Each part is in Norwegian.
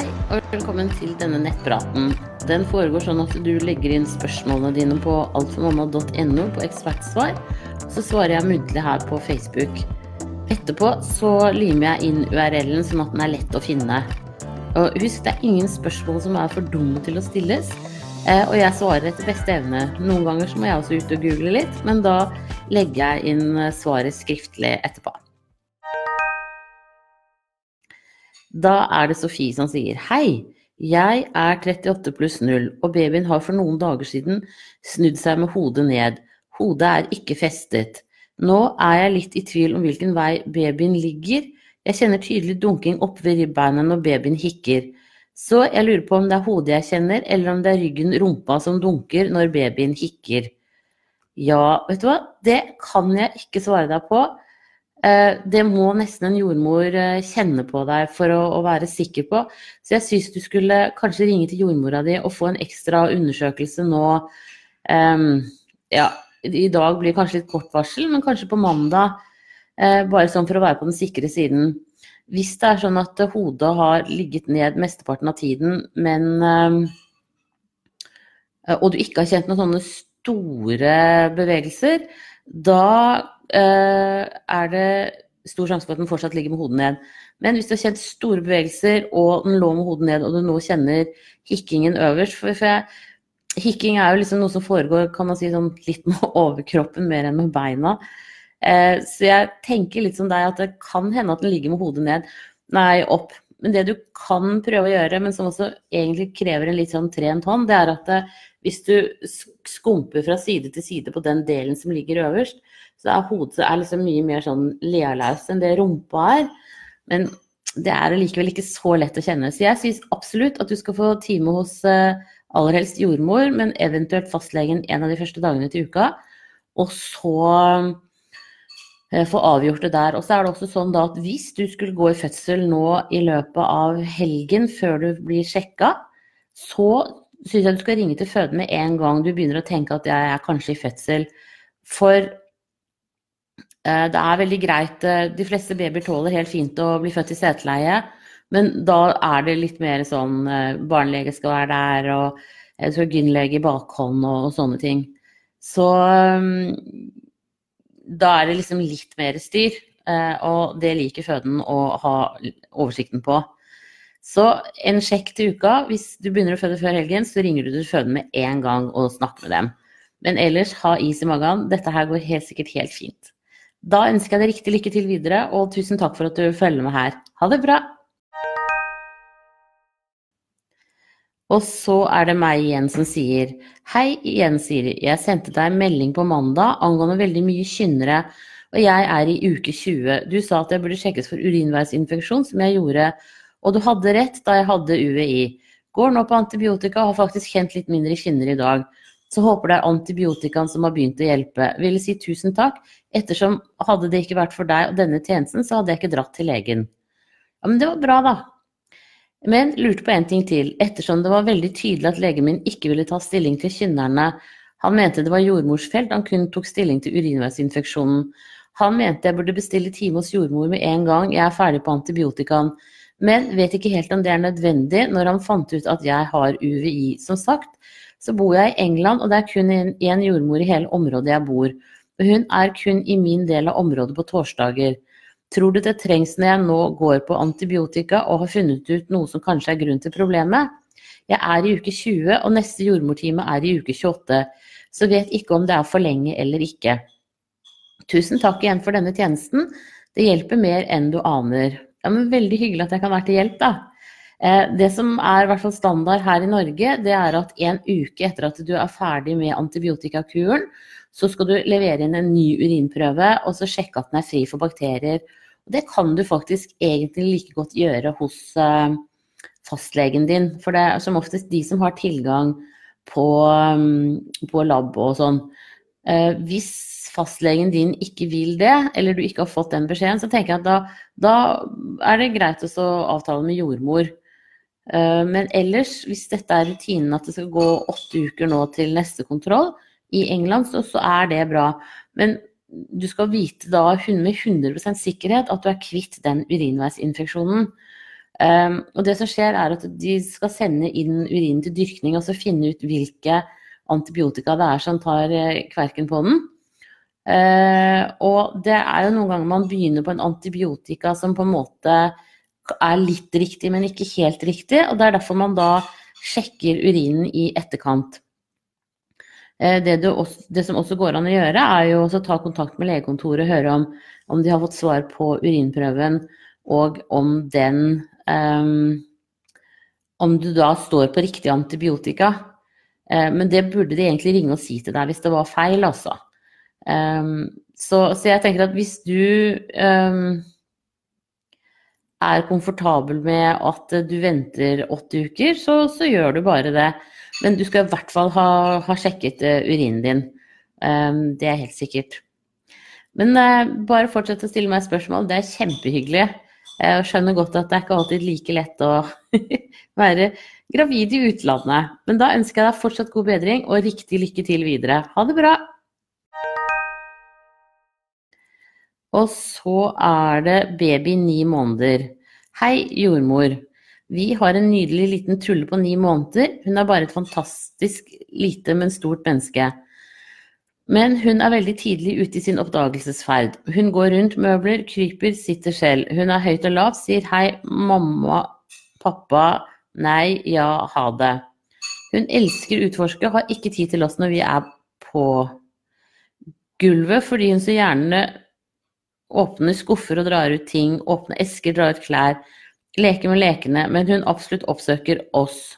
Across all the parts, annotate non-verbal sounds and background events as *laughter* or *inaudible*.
Hei, og velkommen til denne nettpraten. Den foregår sånn at du legger inn spørsmålene dine på altformamma.no på ekspertsvar. Så svarer jeg muntlig her på Facebook. Etterpå så limer jeg inn URL-en sånn at den er lett å finne. Og husk, det er ingen spørsmål som er for dumme til å stilles. Eh, og jeg svarer etter beste evne. Noen ganger så må jeg også ut og google litt, men da legger jeg inn eh, svaret skriftlig etterpå. Da er det Sofie som sier hei. Jeg er 38 pluss 0, og babyen har for noen dager siden snudd seg med hodet ned. Hodet er ikke festet. Nå er jeg litt i tvil om hvilken vei babyen ligger. Jeg kjenner tydelig dunking oppe ved ribbeina når babyen hikker. Så jeg lurer på om det er hodet jeg kjenner, eller om det er ryggen, rumpa, som dunker når babyen hikker. Ja, vet du hva, det kan jeg ikke svare deg på. Eh, det må nesten en jordmor eh, kjenne på deg for å, å være sikker på. Så jeg syns du skulle kanskje ringe til jordmora di og få en ekstra undersøkelse nå. Um, ja, i dag blir kanskje litt kort varsel, men kanskje på mandag. Uh, bare sånn for å være på den sikre siden. Hvis det er sånn at hodet har ligget ned mesteparten av tiden, men um, Og du ikke har kjent noen sånne store bevegelser, da er det stor sjanse for at den fortsatt ligger med hodet ned. Men hvis du har kjent store bevegelser, og den lå med hodet ned, og du nå kjenner hikkingen øverst for, for jeg, Hikking er jo liksom noe som foregår kan man si, sånn litt med *laughs* overkroppen mer enn med beina. Eh, så jeg tenker litt som deg at det kan hende at den ligger med hodet ned. Nei, opp. Men det du kan prøve å gjøre, men som også egentlig krever en litt sånn trent hånd, det er at det, hvis du skumper fra side til side på den delen som ligger øverst, så er hodet er liksom mye mer sånn lealaust enn det rumpa er. Men det er likevel ikke så lett å kjenne. Så jeg syns absolutt at du skal få time hos uh, aller helst jordmor, men eventuelt fastlegen en av de første dagene til uka. Og så uh, få avgjort det der. Og så er det også sånn da at hvis du skulle gå i fødsel nå i løpet av helgen før du blir sjekka, så syns jeg du skal ringe til føden med en gang du begynner å tenke at jeg er kanskje i fødsel. For Eh, det er veldig greit. Eh, de fleste babyer tåler helt fint å bli født i seteleie, men da er det litt mer sånn eh, barnelege skal være der, og jeg tror gynlege i bakhånd og, og, sånne ting. Så da er det liksom litt mer styr, og det liker føden å ha oversikten på. Så en sjekk til uka. Hvis du begynner å føde før helgen, så ringer du til føden med en gang og snakker med dem. Men ellers, ha is i magen. Dette her går helt sikkert helt fint. Da ønsker jeg deg riktig lykke til videre, og tusen takk for at du følger med her. Ha det bra! Og så er det meg igjen som sier Hei igjen, Siri. Jeg sendte deg en melding på mandag angående veldig mye kynnere, og jeg er i uke 20. Du sa at jeg burde sjekkes for urinveisinfeksjon, som jeg gjorde, og du hadde rett da jeg hadde UVI. Går nå på antibiotika og har faktisk kjent litt mindre kynner i dag. Så håper det er antibiotikaen som har begynt å hjelpe. Vil si tusen takk, ettersom hadde det ikke vært for deg og denne tjenesten, så hadde jeg ikke dratt til legen. Ja, men det var bra, da. Men lurte på en ting til. Ettersom det var veldig tydelig at legen min ikke ville ta stilling til kynnerne. Han mente det var jordmorsfelt, han kun tok stilling til urinveisinfeksjonen. Han mente jeg burde bestille time hos jordmor med en gang jeg er ferdig på antibiotikaen. Men vet ikke helt om det er nødvendig når han fant ut at jeg har UVI. Som sagt, så bor jeg i England, og det er kun én jordmor i hele området jeg bor. Og hun er kun i min del av området på torsdager. Tror du det trengs når jeg nå går på antibiotika og har funnet ut noe som kanskje er grunn til problemet? Jeg er i uke 20, og neste jordmortime er i uke 28, så vet ikke om det er for lenge eller ikke. Tusen takk igjen for denne tjenesten. Det hjelper mer enn du aner. Ja, men Veldig hyggelig at jeg kan være til hjelp, da. Eh, det som er i hvert fall standard her i Norge, det er at en uke etter at du er ferdig med antibiotikakuren, så skal du levere inn en ny urinprøve og så sjekke at den er fri for bakterier. Det kan du faktisk egentlig like godt gjøre hos eh, fastlegen din. For det er som oftest de som har tilgang på, mm, på lab og sånn. Eh, hvis fastlegen din ikke vil det, eller du ikke har fått den beskjeden, så tenker jeg at da, da er det greit å avtale med jordmor. Eh, men ellers, hvis dette er rutinen at det skal gå åtte uker nå til neste kontroll i England, så, så er det bra. Men du skal vite da med 100 sikkerhet at du er kvitt den urinveisinfeksjonen. Um, og det som skjer, er at de skal sende inn urinen til dyrkning og så finne ut hvilke antibiotika det er som tar eh, kverken på den. Uh, og det er jo noen ganger man begynner på en antibiotika som på en måte er litt riktig, men ikke helt riktig. Og det er derfor man da sjekker urinen i etterkant. Uh, det, også, det, som også går an å gjøre, er jo å ta kontakt med legekontoret og høre om, om de har fått svar på urinprøven, og om den um, Om du da står på riktig antibiotika. Uh, men det burde de egentlig ringe og si til deg hvis det var feil, altså. Um, så, så, jeg tenker at hvis du um, er komfortabel med at du venter åtte uker, så, så, gjør du bare det. Men du skal i hvert fall ha, ha sjekket urinen din. Det er helt sikkert. Men bare fortsett å stille meg spørsmål. Det er kjempehyggelig. Jeg skjønner godt at det er ikke alltid like lett å *laughs* være gravid i utlandet. Men da ønsker jeg deg fortsatt god bedring og riktig lykke til videre. Ha det bra! Og så er det baby ni måneder. Hei, jordmor. Vi har en nydelig liten trulle på ni måneder. Hun er bare et fantastisk lite, men stort menneske. Men hun er veldig tidlig ute i sin oppdagelsesferd. Hun går rundt møbler, kryper, sitter selv. Hun er høyt og lavt, sier hei, mamma, pappa, nei, ja, ha det. Hun elsker utforske, har ikke tid til oss når vi er på gulvet, fordi hun så gjerne åpner skuffer og drar ut ting, åpner esker, drar ut klær, leker med lekene, men hun absolutt oppsøker oss.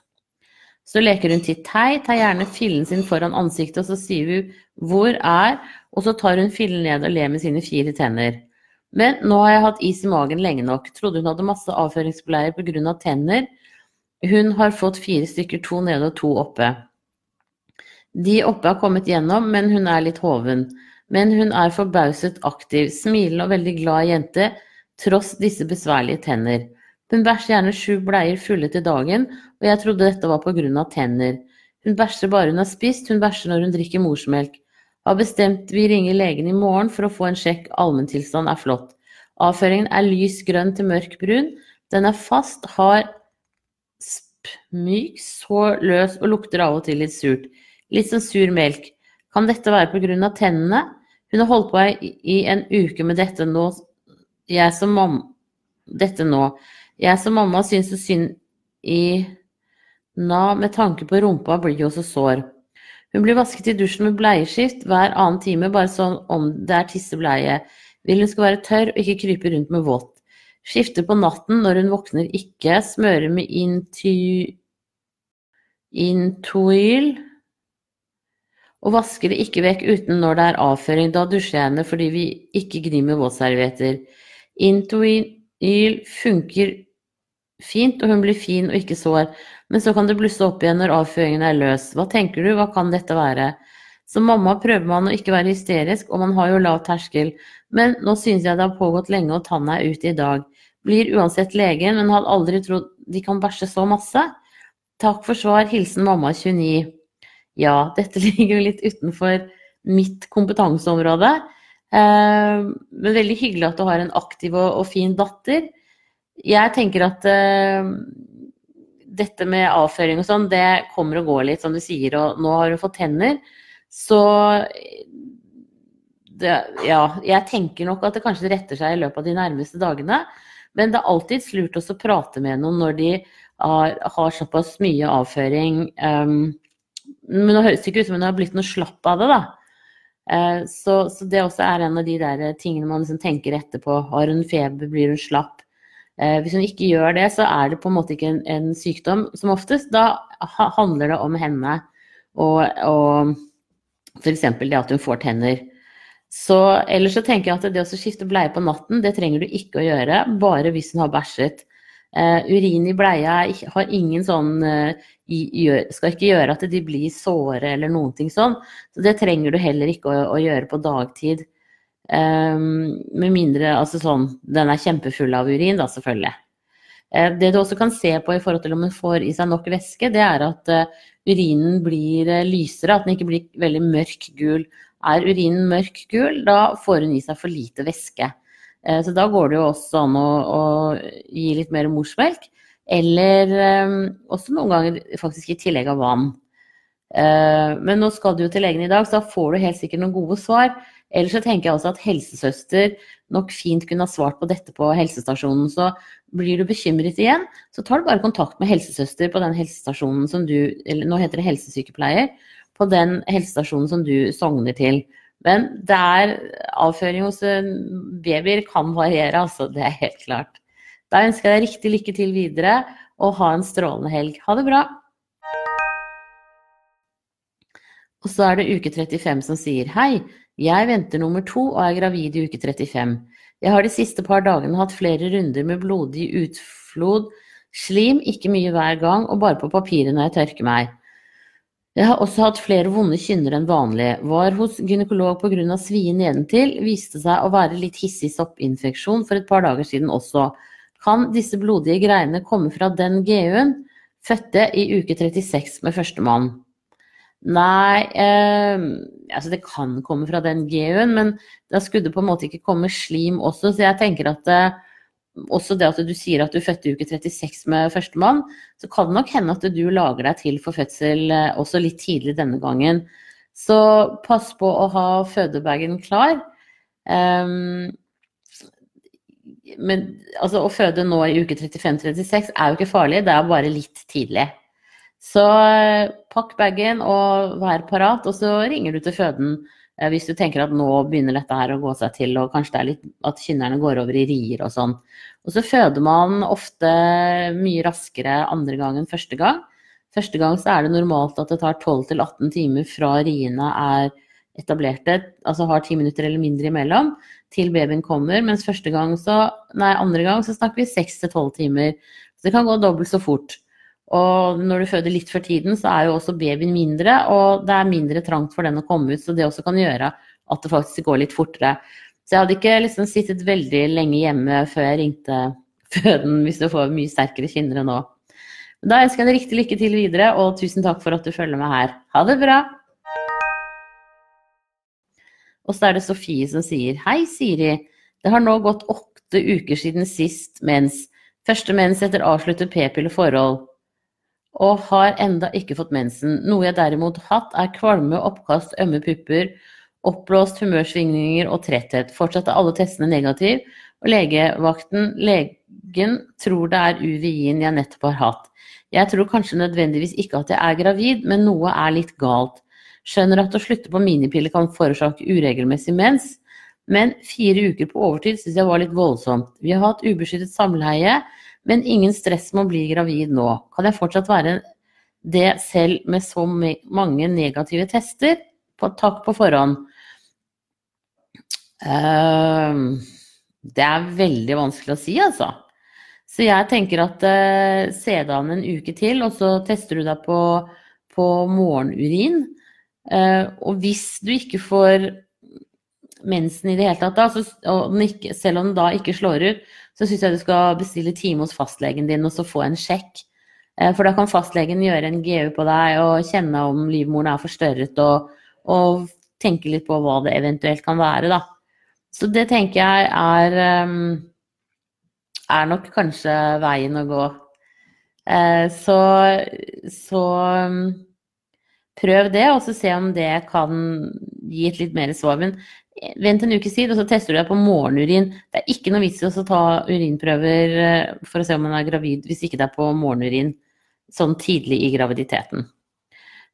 Så leker hun til tei, tar gjerne fillen sin foran ansiktet, og så sier hun 'hvor er', og så tar hun fillen ned og ler med sine fire tenner. Men nå har jeg hatt is i magen lenge nok. Trodde hun hadde masse avføringsbleier pga. tenner. Hun har fått fire stykker, to nede og to oppe. De oppe har kommet gjennom, men hun er litt hoven. Men hun er forbauset aktiv, smilende og veldig glad jente, tross disse besværlige tenner. Hun bæsjer gjerne sju bleier fulle til dagen, og jeg trodde dette var på grunn av tenner. Hun bæsjer bare hun har spist, hun bæsjer når hun drikker morsmelk. Har bestemt vi ringer legen i morgen for å få en sjekk, allmenntilstand er flott. Avføringen er lys grønn til mørk brun. Den er fast, har sp, myk, så løs og lukter av og til litt surt. Litt som sur melk. Kan dette være av tennene? Hun har holdt på i en uke med dette nå. Jeg som mamma Dette nå. Jeg som mamma syns så synd i Na med tanke på rumpa blir jo så sår. Hun blir vasket i dusjen med bleieskift hver annen time, bare sånn om det er tissebleie. Vil hun skal være tørr og ikke krype rundt med vått. Skifter på natten når hun våkner ikke. Smører med inty... Intoil. Og vasker det ikke vekk uten når det er avføring. Da dusjer jeg henne fordi vi ikke gnir med våtservietter. Intoil funker fint, og hun blir fin og ikke sår. Men så kan det blusse opp igjen når avføringen er løs. Hva tenker du, hva kan dette være? Som mamma prøver man å ikke være hysterisk, og man har jo lav terskel. Men nå synes jeg det har pågått lenge, og tanna er ute i dag. Blir uansett legen, men hadde aldri trodd de kan bæsje så masse. Takk for svar. Hilsen mamma 29. Ja, dette *laughs* ligger jo litt utenfor mitt kompetanseområde. Eh, men veldig hyggelig at du har en aktiv og, og fin datter jeg tenker at eh, dette med avføring og sånn, det kommer og går litt, som du sier. Og nå har du fått tenner. Så det, ja, jeg tenker nok at det kanskje retter seg i løpet av de nærmeste dagene. Men det er alltid lurt å prate med noen når de har, har såpass mye avføring. Um, men nå høres det ikke ut som hun har blitt noe slapp av det, da. Uh, så, så, det også er en av de der tingene man liksom tenker etterpå. Har hun feber, blir hun slapp? Uh, hvis hun ikke gjør det, så er det på en måte ikke en, en sykdom. Som oftest da handler det om henne og, og f.eks. det at hun får tenner. Så, ellers så tenker jeg at det å skifte bleie på natten, det trenger du ikke å gjøre, bare hvis hun har bæsjet. Uh, urin i bleia har ingen sånn uh, gjør, Skal ikke gjøre at de blir såre eller noen ting sånn. Så det trenger du heller ikke å, å gjøre på dagtid. Um, med mindre altså sånn Den er kjempefull av urin, da, selvfølgelig. Uh, det du også kan se på i forhold til om hun får i seg nok væske, det er at urinen blir lysere, at den ikke blir veldig mørk gul. Er urinen mørk gul, da får hun i seg for lite væske. Eh, så da går det jo også an å, å gi litt mer morsmelk. Eller eh, også noen ganger faktisk i tillegg av vann. Eh, men nå skal du jo til legen i dag, så da får du helt sikkert noen gode svar. Ellers så tenker jeg også at helsesøster nok fint kunne ha svart på dette på helsestasjonen. Så blir du bekymret igjen, så tar du bare kontakt med helsesøster på den helsestasjonen som du Eller nå heter det helsesykepleier. På den helsestasjonen som du sogner til. Men der avføring hos babyer kan variere, altså. Det er helt klart. Da ønsker jeg deg riktig lykke til videre, og ha en strålende helg. Ha det bra! Og så er det uke 35 som sier hei, jeg venter nummer to og er gravid i uke 35. Jeg har de siste par dagene hatt flere runder med blodig utflod, slim, ikke mye hver gang, og bare på papiret når jeg tørker meg. Jeg har også hatt flere vonde kynner enn vanlig. Var hos gynekolog pga. svie nedentil, viste seg å være litt hissig soppinfeksjon for et par dager siden også. Kan disse blodige greiene komme fra den GU-en? Fødte i uke 36 med førstemann. Nei, eh, altså det kan komme fra den GU-en, men da skulle det på en måte ikke komme slim også. Så jeg tenker at eh, også det at du sier at du fødte uke 36 med førstemann, så kan det nok hende at du lager deg til for fødsel eh, også litt tidlig denne gangen. Så pass på å ha fødebagen klar. Um, men altså, å føde nå i uke 35-36 er jo ikke farlig, det er bare litt tidlig. Så eh, pakk bagen og vær parat, og så ringer du til føden hvis du tenker at nå begynner dette her å gå seg til, og kanskje det er litt at kynnerne går over i rier og sånn. Og så føder man ofte mye raskere andre gang enn første gang. Første gang så er det normalt at det tar 12-18 timer fra riene er etablerte, altså har 10 minutter eller mindre imellom, til babyen kommer. Mens første gang så, nei, andre gang så snakker vi 6-12 timer. Så det kan gå dobbelt så fort. Og når du føder litt for tiden, så er jo også babyen mindre, og det er mindre trangt for den å komme ut. Så det også kan gjøre at det faktisk går litt fortere. Så jeg hadde ikke liksom sittet veldig lenge hjemme før jeg ringte føden, hvis du får mye sterkere kinner enn nå. Da ønsker jeg deg riktig lykke til videre, og tusen takk for at du følger med her. Ha det bra! Og så er det Sofie som sier Hei, Siri. Det har nå gått åtte uker siden sist mens. Første mens etter avsluttet p-pilleforhold og har enda ikke fått mensen. Noe jeg derimot har hatt, er kvalme, oppkast, ømme pupper, oppblåst humørsvingninger og tretthet. Fortsatt er alle testene negative, og legevakten, legen, tror det er UVI-en jeg nettopp har hatt. Jeg tror kanskje nødvendigvis ikke at jeg er gravid, men noe er litt galt. Skjønner at å slutte på minipiller kan forårsake uregelmessig mens, men fire uker på overtid syns jeg var litt voldsomt. Vi har hatt ubeskyttet samleie, men ingen stress med å bli gravid nå. Kan jeg fortsatt være det selv med så mange negative tester? På, takk på forhånd. Uh, det er veldig vanskelig å si, altså. Så jeg tenker at uh, se deg an en uke til, og så tester du deg på, på morgenurin. Uh, og hvis du ikke får mensen i det hele tatt, da, så, ikke, selv om den da ikke slår ut, så syns jeg du skal bestille time hos fastlegen din og så få en sjekk. Eh, for da kan fastlegen gjøre en GU på deg og kjenne om livmoren er forstørret, og, og, tenke litt på hva det eventuelt kan være, da. Så det tenker jeg er, ehm, er nok kanskje veien å gå. Eh, så, så ehm, prøv det, og så se om det kan gi et litt mer svar. Men Vent en ukes tid, og så tester du deg på morgenurin. Det er ikke noe vits i å ta urinprøver eh, for å se om man er gravid hvis ikke det er på morgenurin sånn tidlig i graviditeten.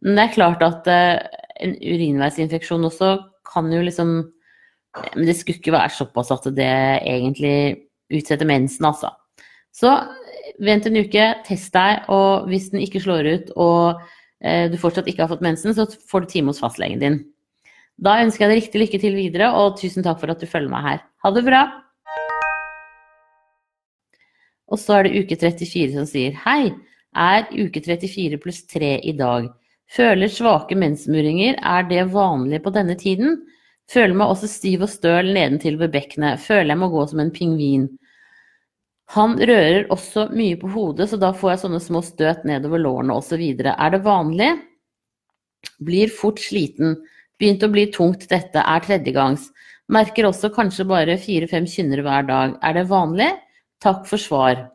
Men det er klart at uh, en urinveisinfeksjon også kan jo liksom Men det skulle ikke være såpass at det egentlig utsetter mensen, altså. Så vent en uke, test deg, og hvis den ikke slår ut og du fortsatt ikke har fått mensen, så får du time hos fastlegen din. Da ønsker jeg deg riktig lykke til videre, og tusen takk for at du følger meg her. Ha det bra! Og så er det uke 34 som sier Hei, er uke 34 pluss 3 i dag. Føler svake mensmuringer, er det vanlig på denne tiden? Føler meg også stiv og støl nedentil ved bekkenet. Føler jeg må gå som en pingvin. Han rører også mye på hodet, så da får jeg sånne små støt nedover lårene osv. Er det vanlig? Blir fort sliten. Begynt å bli tungt, dette er tredjegangs. Merker også kanskje bare fire-fem kynnere hver dag. Er det vanlig? Takk for svar.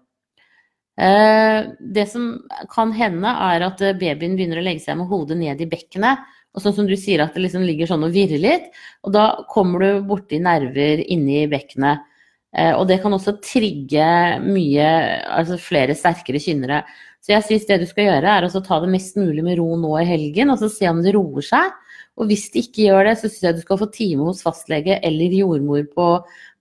Eh, det som kan hende, er at babyen begynner å legge seg med hodet ned i bekkenet. Og sånn som du sier, at det liksom ligger sånn og virrer litt. Og da kommer du borti nerver inni bekkenet. Eh, og det kan også trigge mye, altså flere sterkere kynnere. Så jeg syns det du skal gjøre, er å ta det mest mulig med ro nå i helgen, og så se om det roer seg. Og hvis de ikke gjør det, så syns jeg du skal få time hos fastlege eller jordmor på,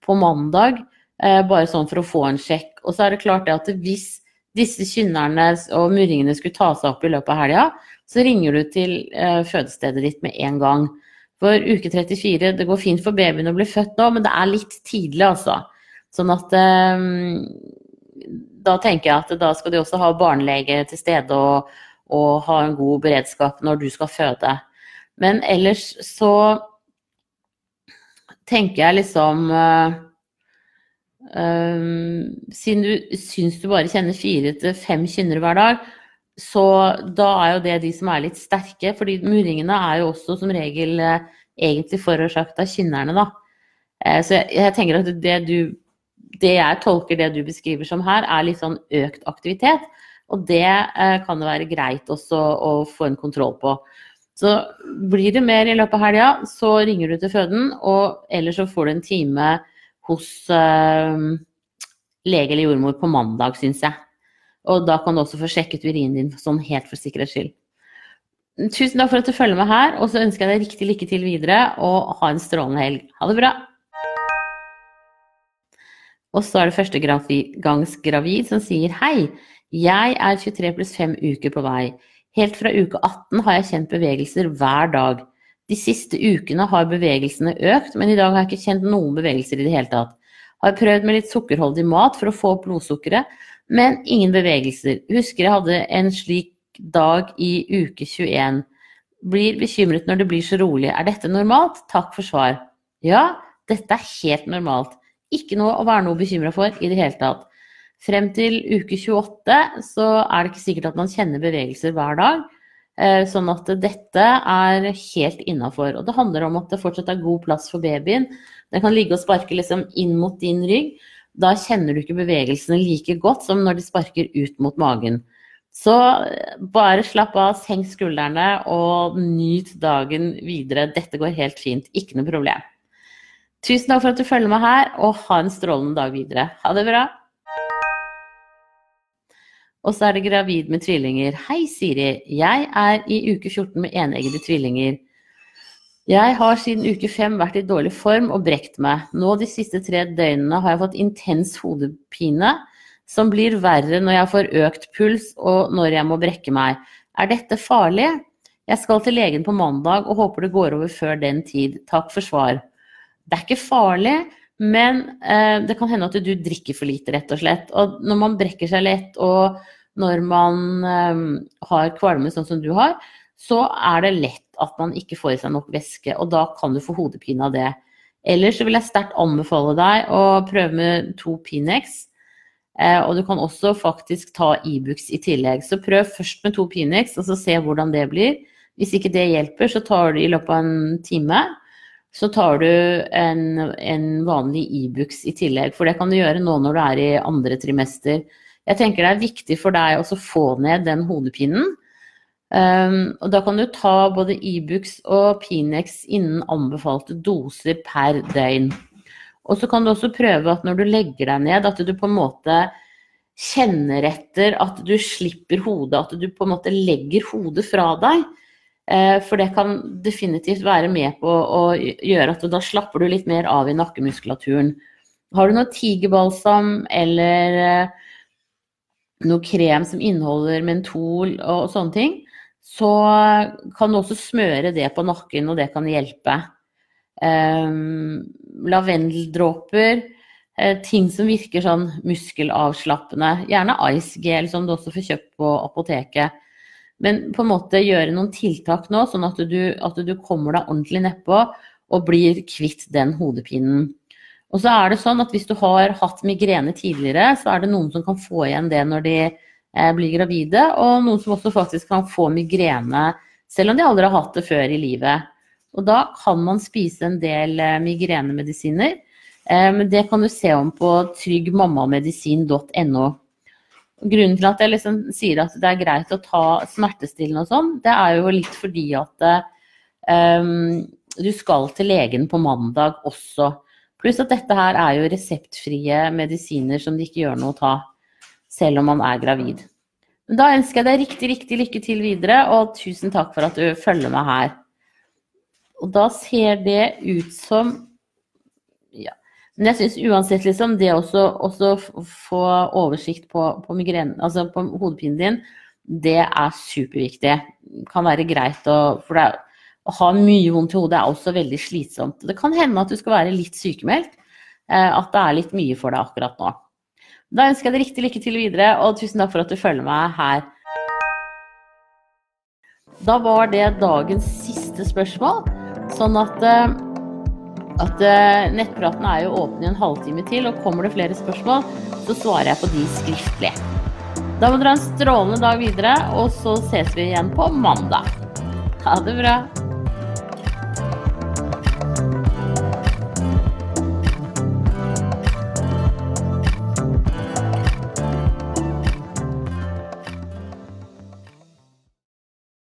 på mandag. Eh, bare sånn for å få en sjekk. Og så er det klart det at hvis disse kynnerne og murringene skulle ta seg opp i løpet av helga, så ringer du til eh, fødestedet ditt med en gang. For uke 34, det går fint for babyen å bli født nå, men det er litt tidlig, altså. Sånn at eh, da tenker jeg at da skal de også ha barnelege til stede og, og ha en god beredskap når du skal føde. Men ellers så tenker jeg liksom uh, um, Siden du syns du bare kjenner fire til fem kynnere hver dag, så da er jo det de som er litt sterke. fordi murringene er jo også som regel uh, egentlig forårsaket av kynnerne, da. Uh, så jeg, jeg, tenker at det du det jeg tolker det du beskriver som her, er litt sånn økt aktivitet. Og det kan det være greit også å få en kontroll på. Så blir det mer i løpet av helga, så ringer du til føden, og ellers så får du en time hos uh, lege eller jordmor på mandag, syns jeg. Og da kan du også få sjekket urinen din sånn helt for sikkerhets skyld. Tusen takk for at du følger med her, og så ønsker jeg deg riktig lykke til videre, og ha en strålende helg. Ha det bra! Og så er det førstegangsgravid som sier hei, jeg er 23 pluss 5 uker på vei. Helt fra uke 18 har jeg kjent bevegelser hver dag. De siste ukene har bevegelsene økt, men i dag har jeg ikke kjent noen bevegelser i det hele tatt. Har prøvd med litt sukkerholdig mat for å få opp blodsukkeret, men ingen bevegelser. Husker jeg hadde en slik dag i uke 21. Blir bekymret når det blir så rolig. Er dette normalt? Takk for svar. Ja, dette er helt normalt. Ikke noe å være noe bekymra for i det hele tatt. Frem til uke 28 så er det ikke sikkert at man kjenner bevegelser hver dag. Eh, sånn at dette er helt innafor. Og det handler om at det fortsatt er god plass for babyen. Den kan ligge og sparke liksom inn mot din rygg. Da kjenner du ikke bevegelsene like godt som når de sparker ut mot magen. Så eh, bare slapp av, senk skuldrene og nyt dagen videre. Dette går helt fint, ikke noe problem. Tusen takk for at du følger med her, og ha en strålende dag videre. Ha det bra. Og så er det gravid med tvillinger. Hei, Siri. Jeg er i uke 14 med eneggede tvillinger. Jeg har siden uke 5 vært i dårlig form og brekt meg. Nå de siste tre døgnene har jeg fått intens hodepine, som blir verre når jeg får økt puls og når jeg må brekke meg. Er dette farlig? Jeg skal til legen på mandag og håper det går over før den tid. Takk for svar. Det er ikke farlig, men eh, det kan hende at du drikker for lite, rett og slett. Og når man brekker seg lett, og når man eh, har kvalme sånn som du har, så er det lett at man ikke får i seg nok væske, og da kan du få hodepine av det. Ellers så vil jeg sterkt anbefale deg å prøve med to Pinex. Eh, og du kan også faktisk ta Ibux e i tillegg. Så prøv først med to Pinex, og så se hvordan det blir. Hvis ikke det hjelper, så tar du i løpet av en time så tar du en, en vanlig Ibux e i tillegg. For det kan du gjøre nå når du er i andre trimester. Jeg tenker det er viktig for deg å få ned den hodepinen. Um, og da kan du ta både Ibux e og Pinex innen anbefalte doser per døgn. Og så kan du også prøve at når du legger deg ned, at du på en måte kjenner etter at du slipper hodet, at du på en måte legger hodet fra deg. Eh, for det kan definitivt være med på å gjøre at da slapper du litt mer av i nakkemuskulaturen. Har du noe tigerbalsam eller eh, noe krem som inneholder mentol og sånne ting, så kan du også smøre det på nakken, og det kan hjelpe. Um, lavendeldråper, ting som virker sånn muskelavslappende. Gjerne Ice Gel, som du også får kjøpt på apoteket. Men på en måte gjøre noen tiltak nå, sånn at du, at du kommer deg ordentlig nedpå og blir kvitt den hodepinen. Og så er det sånn at hvis du har hatt migrene tidligere, så er det noen som kan få igjen det når de eh, blir gravide, og noen som også faktisk kan få migrene selv om de aldri har hatt det før i livet. Og da kan man spise en del eh, migrenemedisiner. Eh, det kan du se om på tryggmammamedisin.no. Grunnen til at jeg liksom sier at det er greit å ta smertestillende og sånn, det er jo litt fordi at eh, du skal til legen på mandag også. Pluss at dette her er jo reseptfrie medisiner som det ikke gjør noe å ta, selv om man er gravid. Men da ønsker jeg deg riktig, riktig lykke til videre, og tusen takk for at du følger meg her. Og da ser det ut som. Men jeg syns uansett, liksom, det å få oversikt på, på migrene, altså på hodepinen din, det er superviktig. Kan være greit å For det er, å ha mye vondt i hodet er også veldig slitsomt. Det kan hende at du skal være litt sykemeldt. At det er litt mye for deg akkurat nå. Da ønsker jeg deg riktig lykke til videre, og tusen takk for at du følger meg her. Da var det dagens siste spørsmål. Sånn at, at nettpraten er jo åpen i en halvtime til, og kommer det flere spørsmål, så svarer jeg på de skriftlig. Da må dere ha en strålende dag videre, og så ses vi igjen på mandag. Ha det bra.